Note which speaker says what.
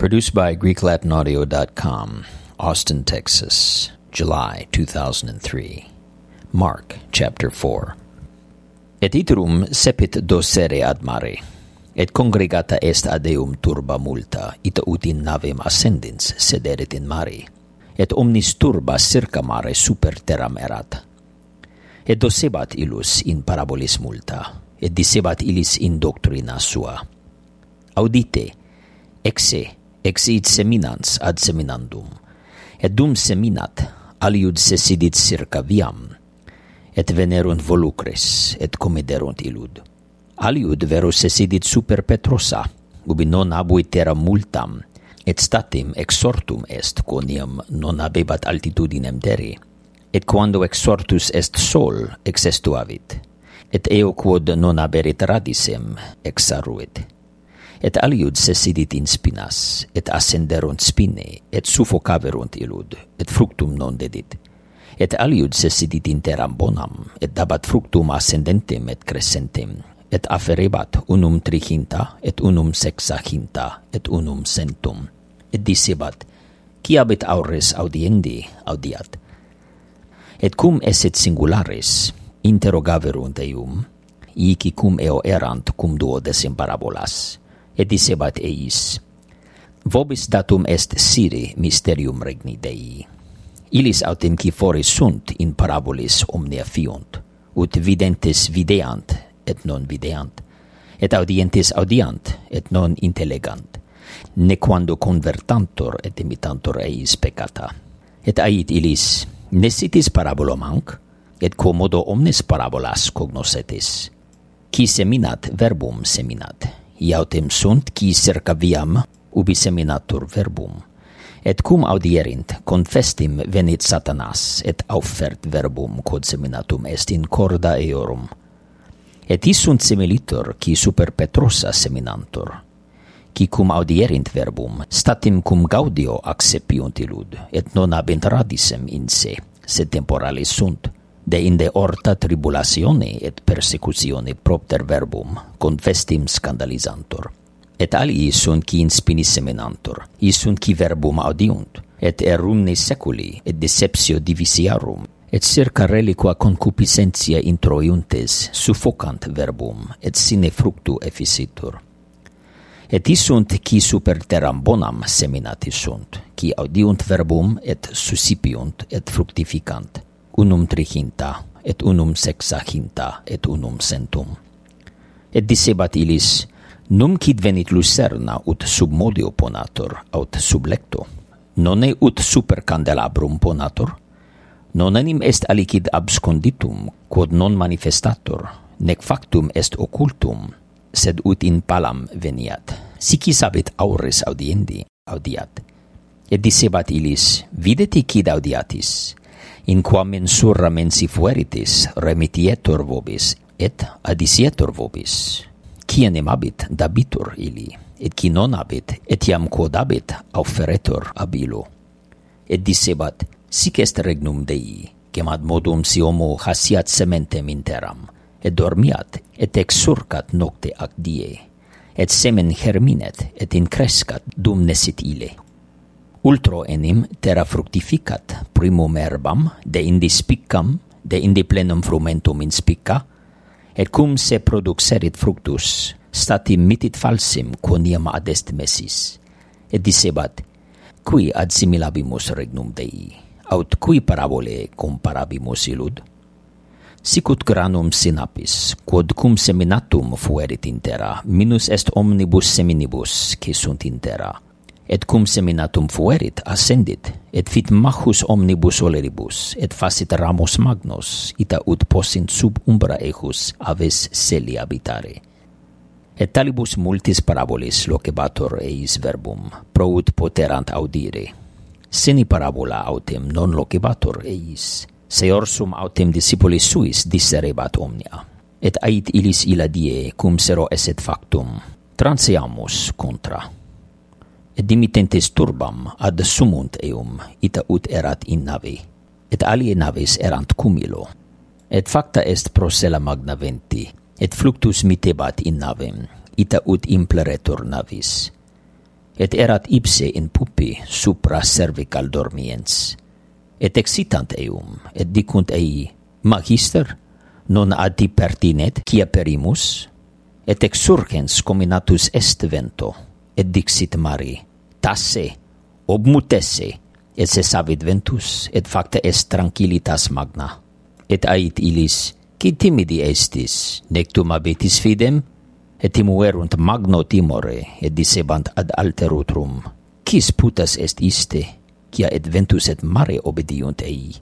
Speaker 1: Produced by GreekLatinAudio.com, Austin, Texas, July 2003. Mark, Chapter 4. Et iterum sepit docere ad mare, et congregata est ad eum turba multa, ita ut in navem ascendens sederet in mare, et omnis turba circa mare super terram erat. Et docebat illus in parabolis multa, et dicebat illis in doctrina sua. Audite, exe, Exit seminans ad seminandum. Et dum seminat, aliud sesidit circa viam. Et venerunt volucres, et comiderunt illud. Aliud vero sesidit super Petrosa, ubi non abuit terra multam, et statim exortum est quoniam non habebat altitudinem terri. Et quando exortus est sol, exestuavit. Et eo quod non haberit radicem, exaruit et aliud sesidit in spinas, et ascenderunt spine, et suffocaverunt illud, et fructum non dedit. Et aliud sesidit in terram bonam, et dabat fructum ascendentem et crescentem, et afferebat unum triginta, et unum sexaginta, et unum centum. Et dicebat, ciabit aures audiendi, audiat. Et cum eset singularis, interrogaverunt eum, ici cum eo erant cum duodes in parabolas edisebat eis. Vobis datum est sire mysterium regni Dei. Ilis autem qui foris sunt in parabolis omnia fiunt, ut videntes videant et non videant, et audientes audiant et non intellegant, ne quando convertantor et imitantor eis peccata. Et ait ilis, nesitis parabolum hanc, et commodo omnes parabolas cognosetis. Qui seminat verbum seminat, Iautem sunt qui circaviam ubi seminatur verbum. Et cum audierint, confestim venit Satanas, et auffert verbum quod seminatum est in corda eorum. Et is sunt similitor, qui super Petrosa seminantur. Qui cum audierint verbum, statim cum gaudio accepiunt illud, et non abent radicem in se, sed temporales sunt – de inde orta tribulatione et persecutione propter verbum confestim scandalizantur. Et alii sunt qui in spinis seminantur i sunt qui verbum audiunt et erumne seculi et deceptio divisiarum et circa reliqua concupiscentia introiuntes suffocant verbum et sine fructu efficitur. Et is sunt qui super terram bonam seminati sunt qui audiunt verbum et suscipiunt et fructificant unum triginta, et unum sexaginta, et unum centum. Et dicebat illis, Num quid venit lucerna ut sub modio ponator, aut sub lecto, nonne ut super candelabrum ponator, non enim est alicid absconditum, quod non manifestator, nec factum est occultum, sed ut in palam veniat. Sici sabit auris audiendi, audiat. Et dicebat illis, videti quid audiatis, in quam mensura mensi fueritis, remitietur vobis, et adisietur vobis. qui enim habit dabitur ili, et qui non habit etiam quod abit, auferetur abilo. Et dicebat, sic est regnum Dei, quem ad modum si homo hasiat sementem interam, et dormiat, et exurcat nocte ac die, et semen germinet, et increscat dum nesit ile ultro enim terra fructificat primum herbam de indi spiccam de indi plenum frumentum in spicca et cum se produxerit fructus stati mitit falsim quoniam ad est messis et dicebat qui ad similabimus regnum Dei? Aut cui parabole comparabimus illud? Sic ut granum sinapis quod cum seminatum fuerit in terra minus est omnibus seminibus qui sunt in terra et cum seminatum fuerit ascendit. Et fit machus omnibus oleribus et facit ramos magnos ita ut possint sub umbra ejus aves seli habitare et talibus multis parabolis locebator eis verbum pro ut poterant audire. Sine parabola autem non locebator eis se orsum autem discipulis suis disserebat omnia. Et ait illis illa die cum sero esset factum transiamus contra dimittentes turbam ad sumunt eum, ita ut erat in navi, et alie navis erant cum illo. Et facta est prosela magna venti, et fluctus mitebat in navem, ita ut impleretur navis. Et erat ipse in pupi supra cervical dormiens. Et excitant eum, et dicunt ei, Magister, non ad ti pertinet, cia perimus? Et exurgens cominatus est vento, et dixit mari, tasse, obmutesse, et sesavit ventus, et facta est tranquillitas magna. Et ait ilis, qui timidi estis, nectum abetis fidem, et timuerunt magno timore, et disebant ad alterutrum, quis putas est iste, quia et ventus et mare obediunt ei.